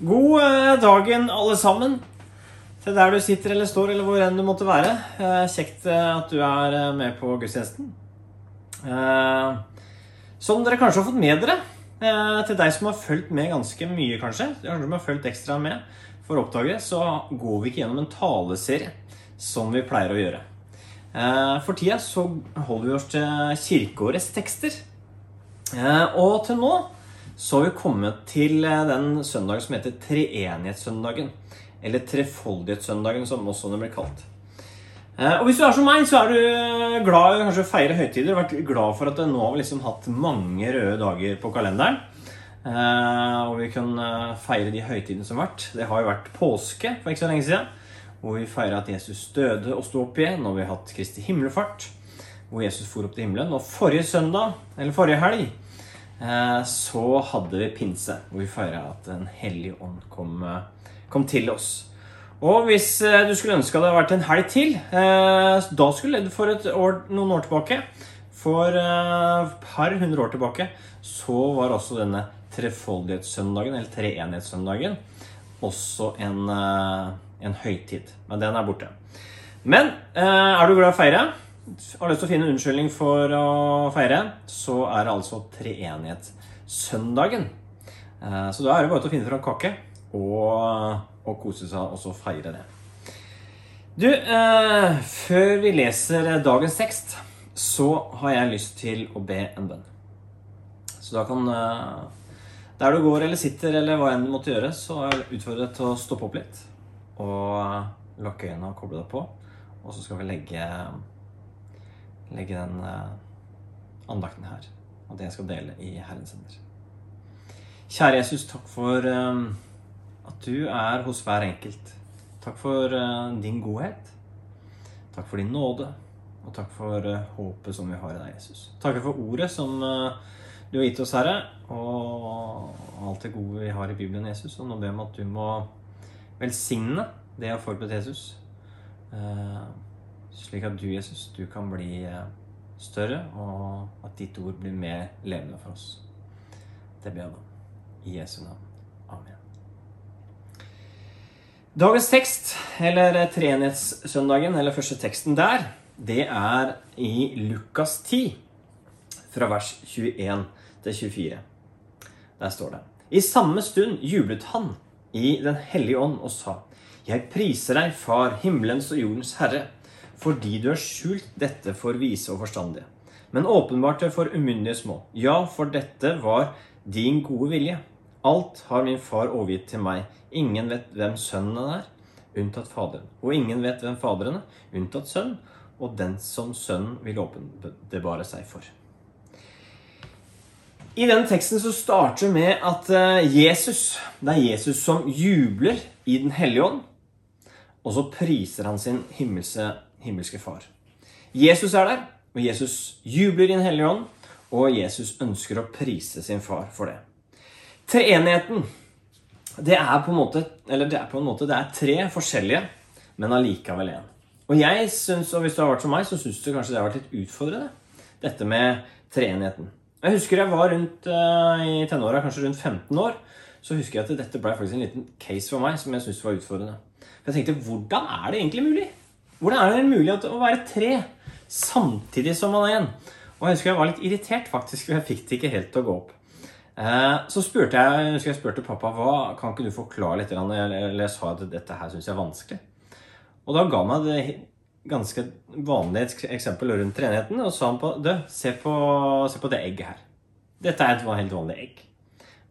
God eh, dagen, alle sammen. Til der du sitter eller står, eller hvor enn du måtte være. Eh, Kjekt eh, at du er med på gudstjenesten. Som dere kanskje har fått med dere, til deg som har fulgt med ganske mye, kanskje, kanskje som har fulgt ekstra med for å oppdage, så går vi ikke gjennom en taleserie som vi pleier å gjøre. For tida så holder vi oss til kirkeårets tekster. Og til nå så har vi kommet til eh, den søndagen som heter treenighetssøndagen. Eller trefoldighetssøndagen, som også den blir kalt. Eh, Og hvis du er som meg, så er du glad i kanskje å feire høytider. Vært glad for at nå har vi liksom hatt mange røde dager på kalenderen. Eh, Og vi kan eh, feire de høytidene som har vært. Det har jo vært påske for ikke så lenge siden. Hvor vi feirer at Jesus døde og sto opp igjen. Og vi har hatt Kristi himmelfart. Hvor Jesus for opp til himmelen. Og forrige søndag, eller forrige helg, Eh, så hadde vi pinse, hvor vi feira at Den hellige ånd kom, eh, kom til oss. Og hvis eh, du skulle ønske det hadde vært en helg til, da skulle du for år, noen år tilbake For et par hundre år tilbake så var også denne trefoldighetssøndagen, eller treenighetssøndagen, også en, en høytid. Men den er borte. Men er du glad i å feire? Har lyst til å finne en unnskyldning for å feire, så er det altså treenighetssøndagen. Eh, Så da er det bare til å finne fram kake og, og kose seg og så feire det. Du, eh, før vi leser dagens tekst, så har jeg lyst til å be en bønn. Så da kan eh, Der du går eller sitter eller hva enn du måtte gjøre, så er jeg utfordret til å stoppe opp litt og lukke øynene og koble deg på. Og så skal vi legge legge den uh, andakten her og det jeg skal dele i Herrens hender. Kjære Jesus, takk for uh, at du er hos hver enkelt. Takk for uh, din godhet. Takk for din nåde. Og takk for håpet som vi har i deg, Jesus. Takk for ordet som du har gitt oss, Herre, og alt det gode vi har i Bibelen, Jesus. Og nå ber jeg om at du må velsigne det jeg har forberedt Jesus. Slik at du, Jesus, du kan bli større, og at ditt ord blir mer levende for oss. Det ber jeg om. I Jesu navn. Amen. Dagens tekst, eller treenighetssøndagen, eller første teksten der, det er i Lukas 10, fra vers 21 til 24. Der står det I samme stund jublet han i Den hellige ånd og sa:" Jeg priser deg, Far, himmelens og jordens Herre fordi du har skjult dette for vise og forstandige, men åpenbart for umyndige små. Ja, for dette var din gode vilje. Alt har min far overgitt til meg. Ingen vet hvem sønnen er, unntatt Faderen. Og ingen vet hvem Faderen er, unntatt Sønnen, og den som Sønnen vil åpenbare seg for. I denne teksten så starter det med at Jesus, det er Jesus som jubler i Den hellige ånd, og så priser han sin himmelske himmelske Far. Jesus er der, og Jesus jubler i Den hellige ånd, og Jesus ønsker å prise sin far for det. Treenigheten, det er på en måte Eller det er på en måte Det er tre forskjellige, men allikevel én. Og jeg synes, og hvis du har vært som meg, så syns du kanskje det har vært litt utfordrende, dette med treenigheten. Jeg husker jeg var rundt uh, i tenåra, kanskje rundt 15 år. Så husker jeg at dette ble faktisk en liten case for meg som jeg syntes var utfordrende. For jeg tenkte, hvordan er det egentlig mulig? Hvordan er det mulig å være tre samtidig som man er én? Og jeg husker jeg var litt irritert, faktisk, for jeg fikk det ikke helt til å gå opp. Så spurte jeg, jeg husker jeg spurte pappa hva, kan ikke du forklare litt, eller jeg sa at dette her syns jeg er vanskelig. Og da ga han meg det ganske vanlige eksempel rundt treenigheten, og sa han på Du, se på, se på det egget her. Dette er et helt vanlig egg.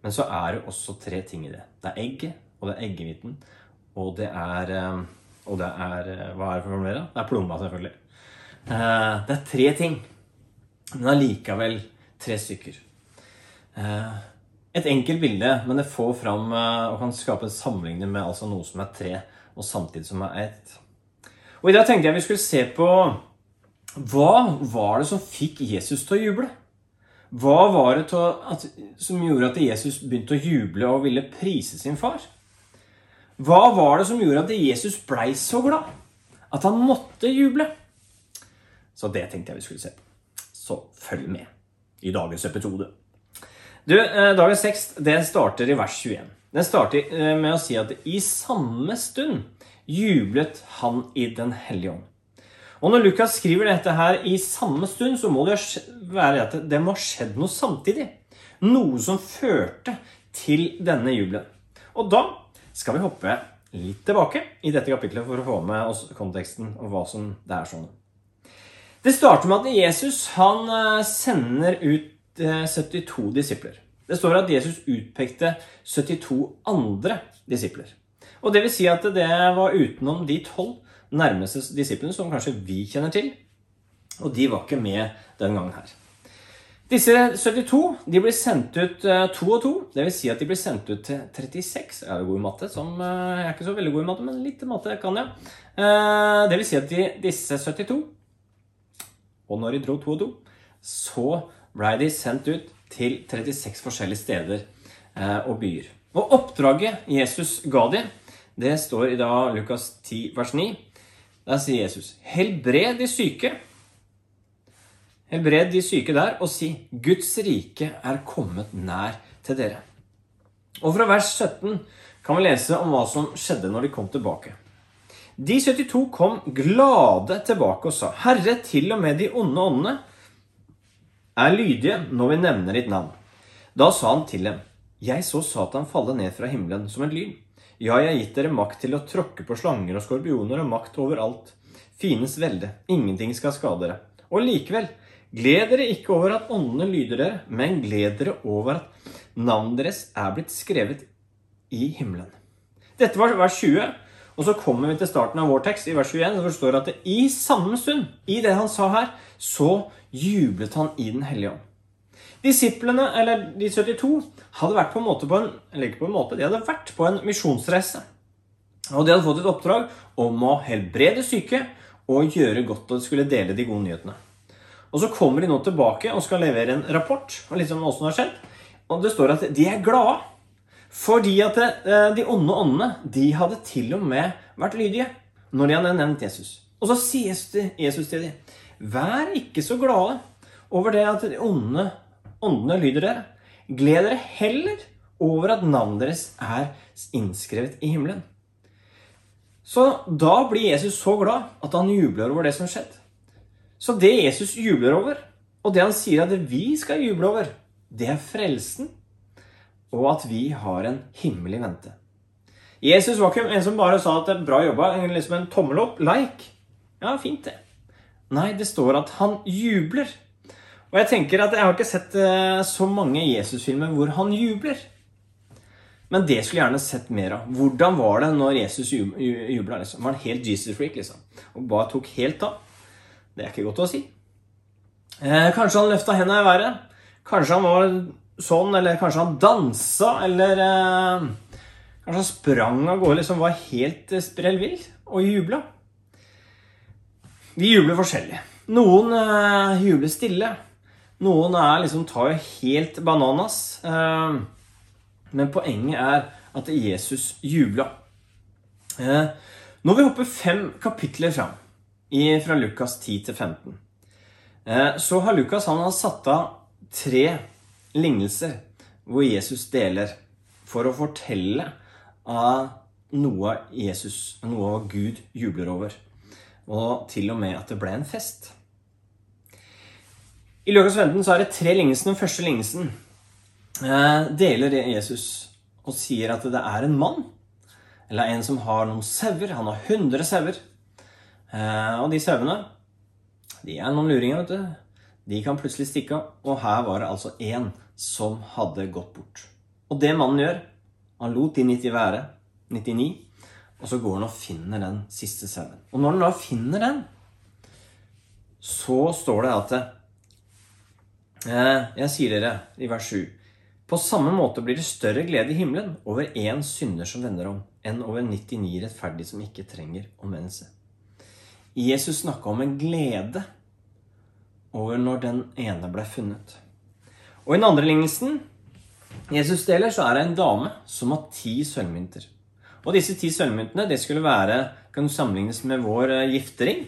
Men så er det også tre ting i det. Det er egget, og det er eggehviten, og det er og det er Hva er det for mer? Det er plomma, selvfølgelig. Det er tre ting, men allikevel tre stykker. Et enkelt bilde, men det får fram og kan skape en sammenligning med altså noe som er tre, og samtidig som er ett. Og I dag tenkte jeg vi skulle se på hva var det som fikk Jesus til å juble? Hva var det at, som gjorde at Jesus begynte å juble og ville prise sin far? Hva var det som gjorde at Jesus blei så glad? At han måtte juble? Så det tenkte jeg vi skulle se på. Så følg med i dagens episode. Du, Dagens tekst det starter i vers 21. Den starter eh, med å si at i samme stund jublet han i Den hellige ånd. Og når Lukas skriver dette her i samme stund, så må det være at det må ha skjedd noe samtidig. Noe som førte til denne jubelen. Og da skal vi hoppe litt tilbake i dette kapitlet for å få med oss konteksten og hva som det er sånn. Det starter med at Jesus han eh, sender ut 72 eh, disipler. Det står at Jesus utpekte 72 andre disipler. Og det vil si at det var utenom de tolv nærmeste disiplene, som kanskje vi kjenner til. Og de var ikke med den gangen her. Disse 72 de blir sendt ut eh, to og to. Vil si at de blir sendt ut til 36. Jeg er god i matte, som eh, jeg er ikke så veldig god i matte, men litt matte kan jeg. Eh, det vil si at de, disse 72, og når de dro to og to, så blei de sendt ut til 36 forskjellige steder og byer. Og oppdraget Jesus ga dem, det står i da Lukas 10, vers 9. Der sier Jesus, 'Helbred de syke'. Helbred de syke der, og si, 'Guds rike er kommet nær til dere'. Og fra vers 17 kan vi lese om hva som skjedde når de kom tilbake. De 72 kom glade tilbake og sa, 'Herre, til og med de onde åndene er lydige når vi nevner ditt navn.' Da sa han til dem, 'Jeg så Satan falle ned fra himmelen som en lyn.' Ja, jeg har gitt dere makt til å tråkke på slanger og skorpioner og makt over alt. Fiendens velde. Ingenting skal skade dere. Og likevel, gled dere ikke over at åndene lyder dere, men gled dere over at navnet deres er blitt skrevet i himmelen. Dette var vers 20. Og så kommer vi til starten av vår tekst, i vers 21, hvor det står at i samme stund, i det han sa her, så jublet han i Den hellige ånd. Disiplene, eller de 72, hadde vært på en måte på en, eller ikke på en måte, de hadde vært på en misjonsreise. Og de hadde fått et oppdrag om å helbrede syke og gjøre godt, og skulle dele de gode nyhetene. Og Så kommer de nå tilbake og skal levere en rapport om liksom hva som har skjedd. Og det står at de er glade fordi at eh, de onde åndene de hadde til og med vært lydige når de hadde nevnt Jesus. Og så sier Jesus til dem, vær ikke så glade over det at de onde åndene lyder dere. Gled dere heller over at navnet deres er innskrevet i himmelen. Så da blir Jesus så glad at han jubler over det som har skjedd. Så det Jesus jubler over, og det han sier at vi skal juble over, det er frelsen, og at vi har en himmel i vente. Jesus var ikke en som bare sa at det er bra jobba, liksom en tommel opp, like. Ja, fint, det. Nei, det står at han jubler. Og jeg tenker at jeg har ikke sett eh, så mange Jesus-filmer hvor han jubler. Men det skulle jeg gjerne sett mer av. Hvordan var det når Jesus jubla? Liksom? Var han helt Jesus-freak liksom? og bare tok helt av? Det er ikke godt å si. Eh, kanskje han løfta henda i været. Kanskje han var sånn, eller kanskje han dansa, eller eh, Kanskje han sprang av gårde, liksom var helt eh, sprell vill og jubla. Vi jubler forskjellig. Noen eh, jubler stille. Noen er liksom, tar jo helt bananas. Eh, men poenget er at Jesus jubla. Eh, nå vil vi hopper fem kapitler fram, fra Lukas 10 til 15. Eh, så har Lukas han har satt av tre lignelser hvor Jesus deler for å fortelle av noe Jesus, noe Gud jubler over. Og til og med at det ble en fest. I Lukas 15 så er det tre lignelser. Den første lignelsen eh, deler Jesus og sier at det er en mann, eller en som har noen sauer. Han har 100 sauer. Eh, og de sauene, de er noen luringer, vet du. De kan plutselig stikke av. Og her var det altså én som hadde gått bort. Og det mannen gjør, han lot de 90 være. 99. Og så går han og finner den siste sauen. Og når han da finner den, så står det at Eh, jeg sier dere i vers 7 På samme måte blir det større glede i himmelen over én synder som vender om, enn over 99 rettferdige som ikke trenger omvendelse. Jesus snakka om en glede over når den ene ble funnet. Og i den andre lignelsen Jesus deler, så er det en dame som har ti sølvmynter. Og disse ti sølvmyntene det skulle være, kan sammenlignes med vår eh, giftering.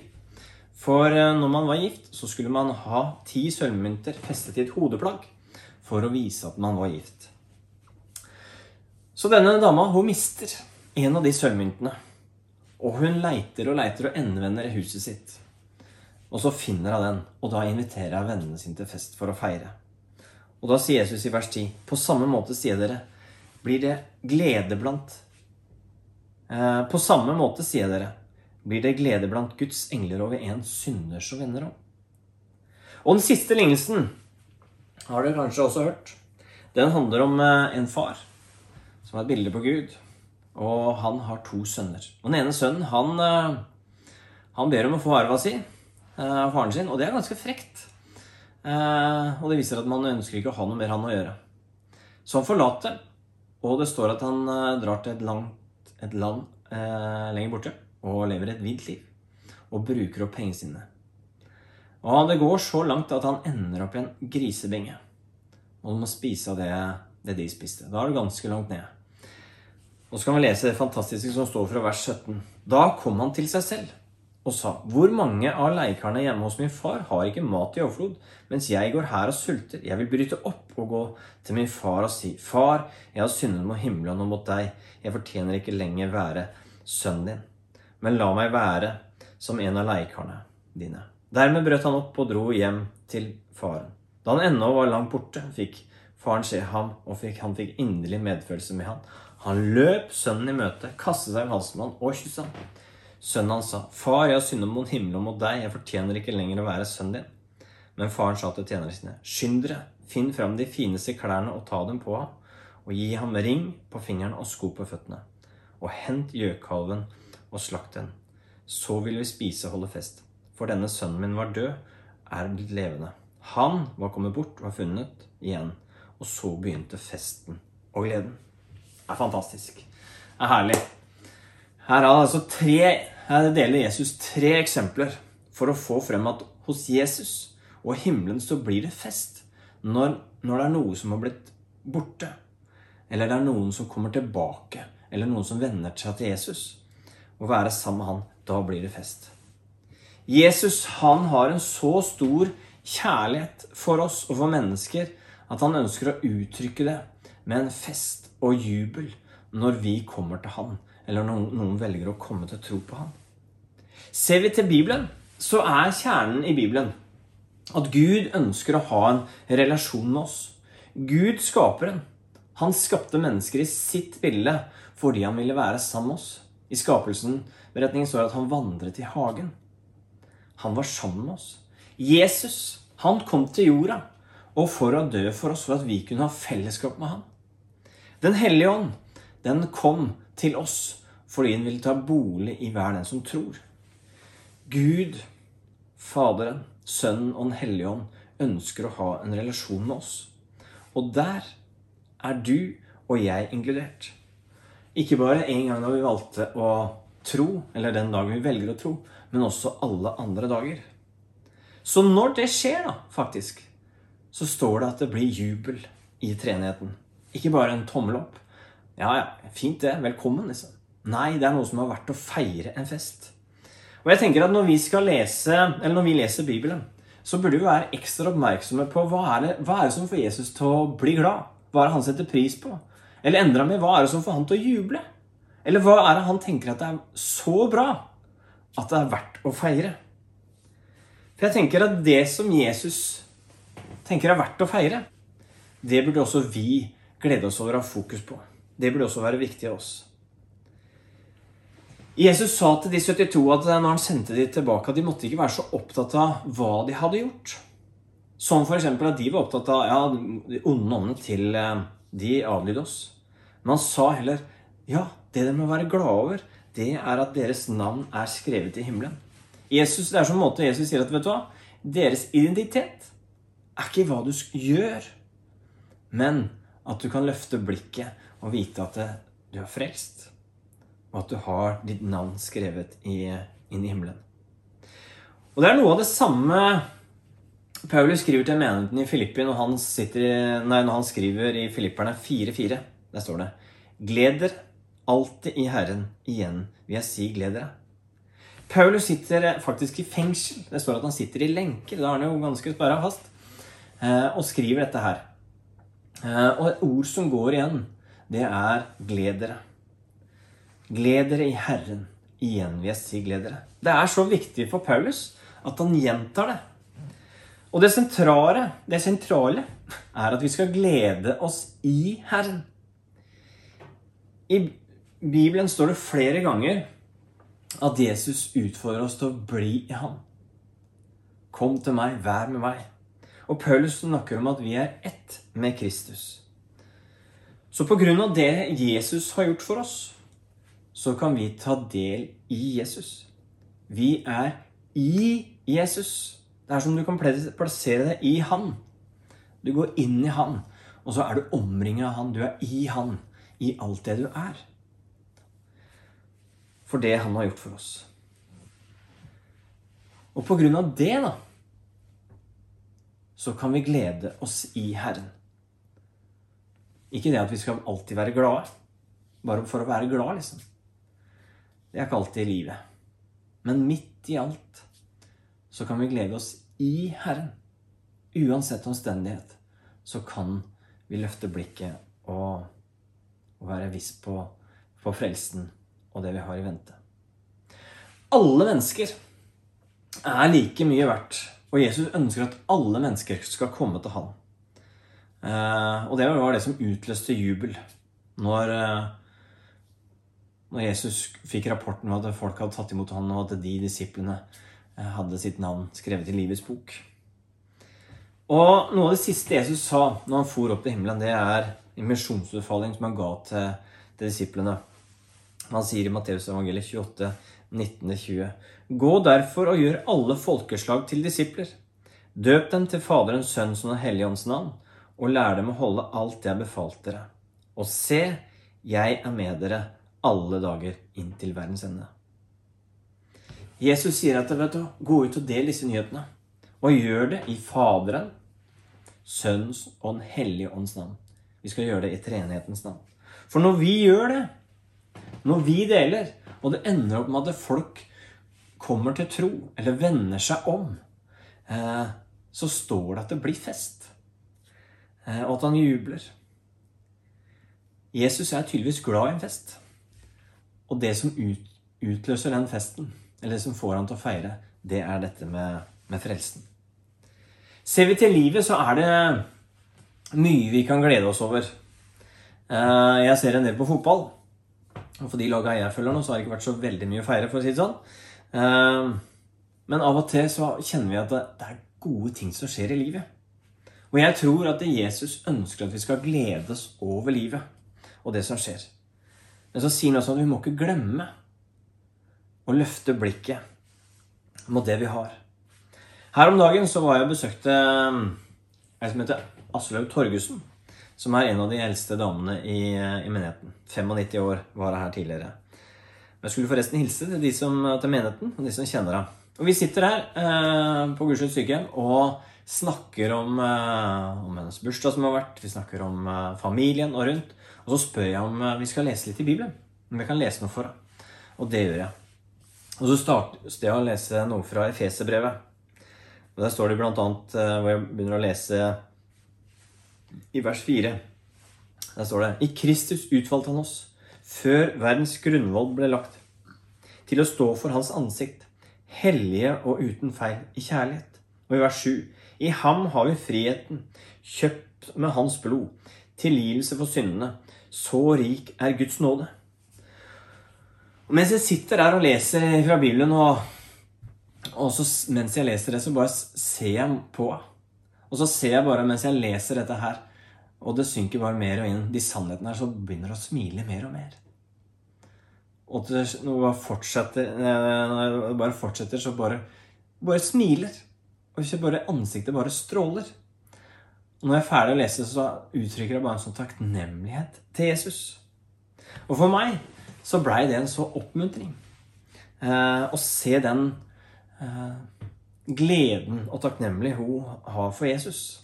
For eh, når man var gift, så skulle man ha ti sølvmynter festet i et hodeplagg for å vise at man var gift. Så denne dama hun mister en av de sølvmyntene. Og hun leiter og leiter og endevender i huset sitt. Og så finner hun den, og da inviterer hun vennene sine til fest for å feire. Og da sier Jesus i vers 10.: På samme måte, sier dere, blir det glede blant eh, På samme måte, sier dere, blir det glede blant Guds engler over en synder som vender om. Og den siste lignelsen har dere kanskje også hørt. Den handler om eh, en far som har et bilde på Gud. Og han har to sønner. Og den ene sønnen, han, eh, han ber om å få arva si eh, av faren sin, og det er ganske frekt. Og det viser at man ønsker ikke å ha noe mer han å gjøre. Så han forlater, og det står at han drar til et, langt, et land eh, lenger borte og lever et vilt liv. Og bruker opp pengene sine. Og det går så langt at han ender opp i en grisebinge. Og du må spise av det, det de spiste. Da er du ganske langt ned. Så kan vi lese det fantastiske som står fra vers 17. Da kom han til seg selv og sa, Hvor mange av leikarene hjemme hos min far har ikke mat i overflod, mens jeg går her og sulter? Jeg vil bryte opp og gå til min far og si, Far, jeg har syndet mot himmelen og mot deg. Jeg fortjener ikke lenger være sønnen din. Men la meg være som en av leikarene dine. Dermed brøt han opp og dro hjem til faren. Da han ennå var langt borte, fikk faren se ham, og fikk, han fikk inderlig medfølelse med han. Han løp sønnen i møte, kastet seg om halsen ham og kysset ham. Sønnen hans sa, 'Far, jeg har syndet mot himmelen og mot deg. Jeg fortjener ikke lenger å være sønnen din.' Men faren sa til tjenerne sine, 'Skynd dere, finn fram de fineste klærne og ta dem på ham.' 'Og gi ham ring på fingeren og sko på føttene.' 'Og hent gjøkalven og slakt den.' Så vil vi spise og holde fest for denne sønnen min var død, er blitt levende. Han var kommet bort og var funnet igjen. Og så begynte festen og gleden. Det er fantastisk. Det er herlig. Her, er altså tre, her deler Jesus tre eksempler for å få frem at hos Jesus og himmelen så blir det fest når, når det er noe som har blitt borte. Eller det er noen som kommer tilbake. Eller noen som venner seg til Jesus. Å være sammen med han, da blir det fest. Jesus han har en så stor kjærlighet for oss og for mennesker at han ønsker å uttrykke det med en fest og jubel når vi kommer til han, eller når noen velger å komme til tro på han. Ser vi til Bibelen, så er kjernen i Bibelen at Gud ønsker å ha en relasjon med oss. Gud skaperen. Han skapte mennesker i sitt bilde fordi han ville være sammen med oss. I skapelsen beretningen står at han vandret i hagen. Han var sammen med oss. Jesus, han kom til jorda og for å dø for oss for at vi kunne ha fellesskap med han. Den hellige ånd, den kom til oss fordi den ville ta bolig i hver den som tror. Gud, Faderen, Sønnen og Den hellige ånd ønsker å ha en relasjon med oss. Og der er du og jeg inkludert. Ikke bare en gang da vi valgte å tro, eller den dagen vi velger å tro, men også alle andre dager. Så når det skjer, da, faktisk, så står det at det blir jubel i treenigheten. Ikke bare en tommel opp. Ja, ja, fint det. Velkommen, liksom. Nei, det er noe som har vært å feire en fest. Og jeg tenker at når vi skal lese, eller når vi leser Bibelen, så burde vi være ekstra oppmerksomme på hva er, det, hva er det som får Jesus til å bli glad? Hva er det han setter pris på? Eller enda mer, hva er det som får han til å juble? Eller hva er det han tenker at det er så bra at det er verdt å feire. For jeg tenker at det som Jesus tenker er verdt å feire, det burde også vi glede oss over å ha fokus på. Det burde også være viktig av oss. Jesus sa til de 72 at når han sendte de tilbake, at de måtte ikke være så opptatt av hva de hadde gjort. Som f.eks. at de var opptatt av ja, de onde åndene til eh, de adlydde oss. Men han sa heller ja, det de må være glade over, det er at deres navn er skrevet i himmelen. Jesus, det er sånn måte Jesus sier at vet du hva? Deres identitet er ikke hva du gjør, men at du kan løfte blikket og vite at du er frelst, og at du har ditt navn skrevet i, inn i himmelen. Og Det er noe av det samme Paulus skriver til menigheten i Filippi når han, i, nei, når han skriver i Filipperne 4.4. Der står det Gleder alltid i Herren. Igjen vil jeg si gled dere. Paulus sitter faktisk i fengsel. Det står at han sitter i lenker. Da er han jo ganske sperra fast. Eh, og skriver dette her. Eh, og et ord som går igjen, det er gled dere. Gled dere i Herren. Igjen vil jeg si gled dere. Det er så viktig for Paulus at han gjentar det. Og det sentrale, det sentrale er at vi skal glede oss i Herren. I Bibelen står det flere ganger at Jesus utfordrer oss til å bli i ham. Kom til meg, vær med meg. Og Paulus snakker om at vi er ett med Kristus. Så på grunn av det Jesus har gjort for oss, så kan vi ta del i Jesus. Vi er i Jesus. Det er som du kan plassere deg i Han. Du går inn i Han, og så er du omringet av Han. Du er i Han i alt det du er. For det Han har gjort for oss. Og på grunn av det, da, så kan vi glede oss i Herren. Ikke det at vi skal alltid være glade, bare for å være glad, liksom. Det er ikke alltid i livet. Men midt i alt så kan vi glede oss i Herren. Uansett omstendighet så kan vi løfte blikket og, og være viss på, på frelsen og det vi har i vente. Alle mennesker er like mye verdt, og Jesus ønsker at alle mennesker skal komme til Han. Eh, og det var det som utløste jubel når eh, når Jesus fikk rapporten om at folk hadde tatt imot han, og at de disiplene eh, hadde sitt navn skrevet i livets bok. Og Noe av det siste Jesus sa når han for opp til himmelen, det er en misjonsbefaling som han ga til, til disiplene. Han sier i Matteus evangeliet 28, 19-20.: Gå derfor og gjør alle folkeslag til disipler. Døp dem til Faderens, Sønns og Den hellige ånds navn, og lær dem å holde alt jeg befalt dere. Og se, jeg er med dere alle dager inn til verdens ende. Jesus sier at vet du, gå ut og del disse nyhetene. Og gjør det i Faderen, Sønns og Den hellige ånds navn. Vi skal gjøre det i treenighetens navn. For når vi gjør det, når vi deler, og det ender opp med at folk kommer til tro, eller vender seg om, eh, så står det at det blir fest. Eh, og at han jubler. Jesus er tydeligvis glad i en fest. Og det som utløser den festen, eller det som får han til å feire, det er dette med, med frelsen. Ser vi til livet, så er det mye vi kan glede oss over. Eh, jeg ser en del på fotball. Og for de laga jeg følger nå, så har det ikke vært så veldig mye å feire, for å si det sånn. Eh, men av og til så kjenner vi at det er gode ting som skjer i livet. Og jeg tror at Jesus ønsker at vi skal glede oss over livet og det som skjer. Men så sier han også at vi må ikke glemme å løfte blikket mot det vi har. Her om dagen så var jeg og besøkte ei som heter Aslaug Torgussen. Som er en av de eldste damene i, i menigheten. 95 år var hun her tidligere. Men jeg skulle forresten hilse til de som, til menigheten og de som kjenner henne. Og vi sitter her eh, på Gulset sykehjem og snakker om, eh, om hennes bursdag som har vært. Vi snakker om eh, familien og rundt. Og så spør jeg om eh, vi skal lese litt i Bibelen. Om jeg kan lese noe for henne. Og det gjør jeg. Og så starter jeg å lese noe fra Efeserbrevet. Der står det eh, hvor jeg begynner å lese i vers 4. Der står det I Kristus utvalgte han oss, før verdens grunnvoll ble lagt, til å stå for hans ansikt, hellige og uten feil, i kjærlighet. Og i vers 7. I ham har vi friheten, kjøpt med hans blod, tilgivelse for syndene, så rik er Guds nåde. Og mens jeg sitter der og leser fra Bibelen, og, og så, mens jeg leser det, så bare ser jeg på. Og så ser jeg bare mens jeg leser dette her, og det synker bare mer og inn, de sannhetene her, så begynner det å smile mer og mer. Og til, når det bare fortsetter, når det bare fortsetter, så bare, bare smiler. Og ikke bare ansiktet bare stråler. Og når jeg er ferdig å lese, så uttrykker jeg bare en sånn takknemlighet til Jesus. Og for meg så blei det en så oppmuntring. Eh, å se den eh, gleden og takknemlig hun har for Jesus.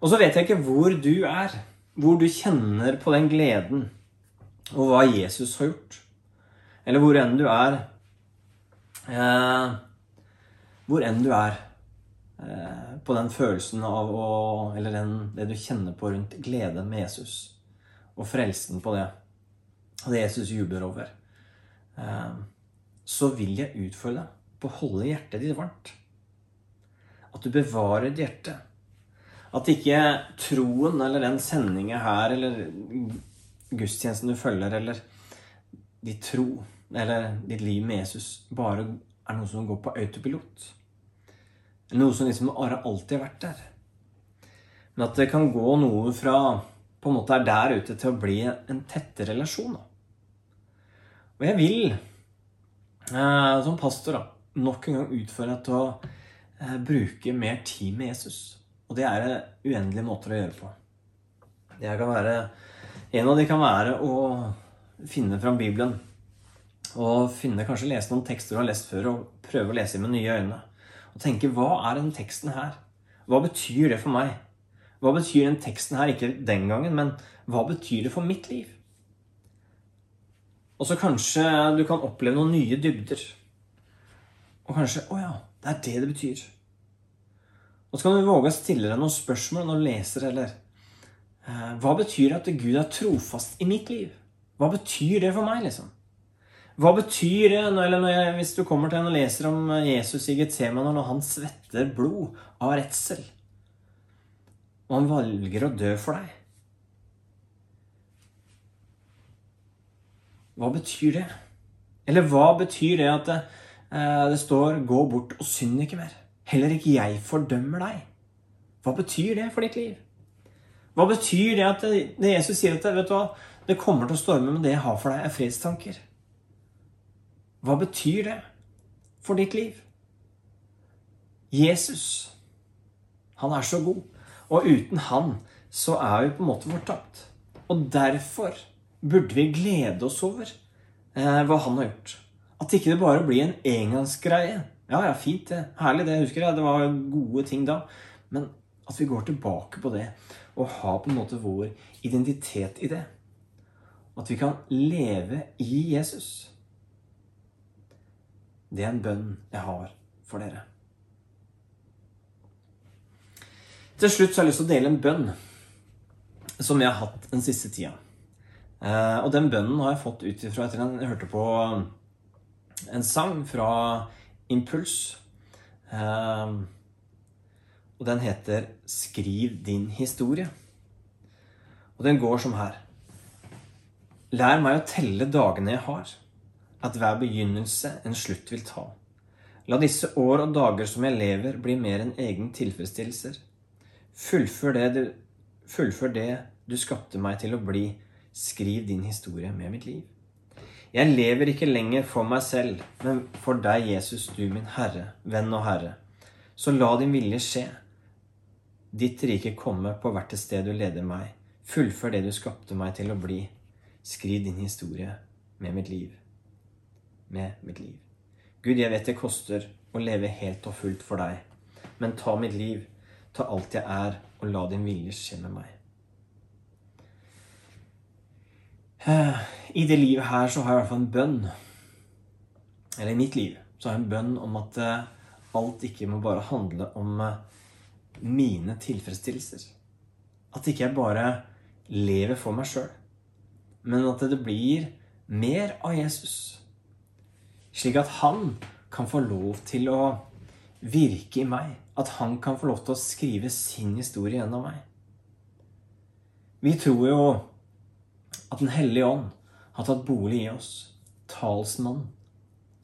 Og så vet jeg ikke hvor du er, hvor du kjenner på den gleden og hva Jesus har gjort. Eller hvor enn du er. Eh, hvor enn du er på den følelsen av å Eller den, det du kjenner på rundt gleden med Jesus. og frelsen på det, og det Jesus jubler over, eh, så vil jeg utfordre deg på å holde hjertet ditt varmt. At du bevarer ditt hjerte. At ikke troen eller den sendinga her eller gudstjenesten du følger, eller ditt tro eller ditt liv med Jesus bare er noe som går på autopilot. Noe som liksom bare alltid har vært der. Men at det kan gå noe fra på en måte er der ute til å bli en tette relasjon. Og jeg vil, eh, som pastor, da, nok en gang utfordre deg til å eh, bruke mer tid med Jesus. Og det er det uendelige måter å gjøre på. Det kan være, en av de kan være å finne fram Bibelen. Og finne, kanskje lese noen tekster du har lest før, og prøve å lese med nye øyne. Og tenke hva er den teksten her? Hva betyr det for meg? Hva betyr den teksten her? Ikke den gangen, men hva betyr det for mitt liv? Og så kanskje du kan oppleve noen nye dybder. Og kanskje Å ja, det er det det betyr. Og så kan du våge å stille deg noen spørsmål når du leser, eller eh, Hva betyr det at Gud er trofast i mitt liv? Hva betyr det for meg, liksom? Hva betyr det eller jeg, hvis du kommer til en og leser om Jesus i Getsemane når han svetter blod av redsel? Og han valger å dø for deg? Hva betyr det? Eller hva betyr det at det, eh, står 'gå bort og synd ikke mer'? Heller ikke jeg fordømmer deg. Hva betyr det for ditt liv? Hva betyr det at det, det Jesus sier at det, vet du hva, det kommer til å storme, men det jeg har for deg, er fredstanker? Hva betyr det for ditt liv? Jesus, han er så god. Og uten han så er vi på en måte fortapt. Og derfor burde vi glede oss over eh, hva han har gjort. At ikke det bare blir en engangsgreie. Ja, ja, fint det. Herlig det. husker jeg. Det var gode ting da. Men at vi går tilbake på det og har på en måte vår identitet i det. At vi kan leve i Jesus. Det er en bønn jeg har for dere. Til slutt så har jeg lyst til å dele en bønn som jeg har hatt den siste tida. Eh, og den bønnen har jeg fått ut ifra etter at jeg hørte på en sang fra Impuls. Eh, og den heter 'Skriv din historie'. Og den går som her. Lær meg å telle dagene jeg har, at hver begynnelse en slutt vil ta. La disse år og dager som jeg lever, bli mer enn egen tilfredsstillelser. Fullfør det, du, fullfør det du skapte meg til å bli. Skriv din historie med mitt liv. Jeg lever ikke lenger for meg selv, men for deg, Jesus, du min Herre, venn og Herre. Så la din vilje skje. Ditt rike komme på hvert sted du leder meg. Fullfør det du skapte meg til å bli. Skriv din historie med mitt liv. Med mitt liv. Gud, jeg vet det koster å leve helt og fullt for deg, men ta mitt liv Ta alt jeg er, og la din vilje skje med meg. I det livet her så har jeg i hvert fall en bønn. Eller i mitt liv så har jeg en bønn om at eh, alt ikke må bare handle om eh, mine tilfredsstillelser. At ikke jeg bare lever for meg sjøl, men at det blir mer av Jesus. Slik at han kan få lov til å virke i meg. At han kan få lov til å skrive sin historie gjennom meg. Vi tror jo at Den hellige ånd har tatt bolig i oss. Talsmann,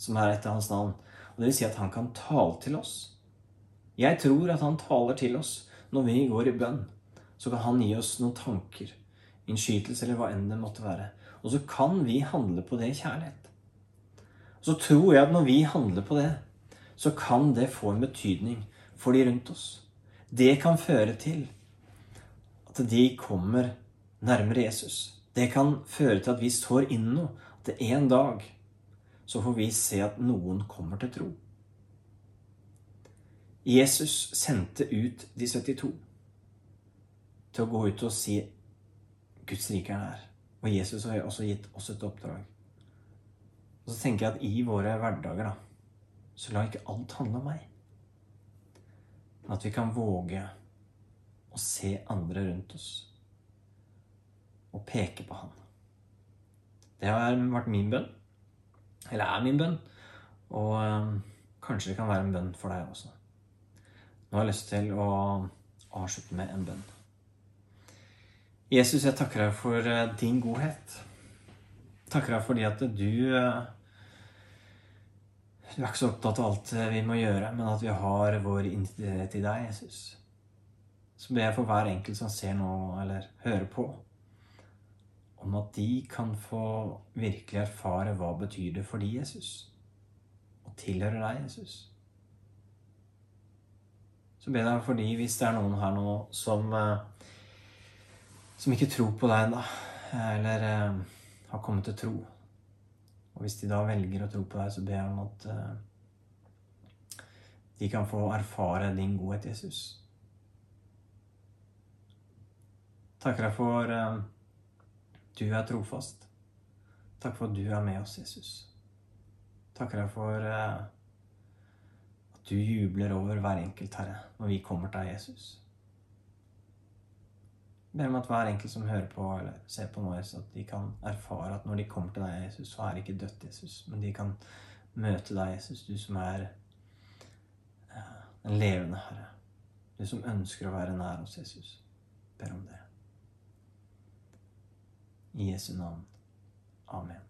som er etter hans navn. Og Det vil si at han kan tale til oss. Jeg tror at han taler til oss når vi går i bønn. Så kan han gi oss noen tanker, innskytelse eller hva enn det måtte være. Og så kan vi handle på det i kjærlighet. Så tror jeg at når vi handler på det, så kan det få en betydning for de rundt oss. Det kan føre til at de kommer nærmere Jesus. Det kan føre til at vi står inn noe. At en dag så får vi se at noen kommer til tro. Jesus sendte ut de 72 til å gå ut og si Guds rike er her. Og Jesus har også gitt oss et oppdrag. Og så tenker jeg at i våre hverdager, da så la ikke alt handle om meg. Men at vi kan våge å se andre rundt oss. Og peke på Han. Det har vært min bønn. Eller er min bønn. Og um, kanskje det kan være en bønn for deg også. Nå har jeg lyst til å avslutte med en bønn. Jesus, jeg takker deg for uh, din godhet. Takker deg fordi at du uh, Du er ikke så opptatt av alt vi må gjøre, men at vi har vår identitet i deg, Jesus. Så ber jeg for hver enkelt som ser nå, eller hører på, om at de kan få virkelig erfare hva betyr det for de, Jesus. Og tilhører deg, Jesus. Så ber jeg for de, hvis det er noen her nå som eh, som ikke tror på deg ennå, eller eh, har kommet til tro. Og hvis de da velger å tro på deg, så ber jeg om at eh, de kan få erfare din godhet, Jesus. Takker deg for du er trofast. Takk for at du er med oss, Jesus. Takker deg for eh, at du jubler over hver enkelt, Herre, når vi kommer til deg, Jesus. Ber om at hver enkelt som hører på eller ser på nå, Jesus, at de kan erfare at når de kommer til deg, Jesus, så er det ikke dødt, Jesus, men de kan møte deg, Jesus, du som er eh, den levende Herre. Du som ønsker å være nær oss, Jesus. Ber om det. I Jesu navn. Amen.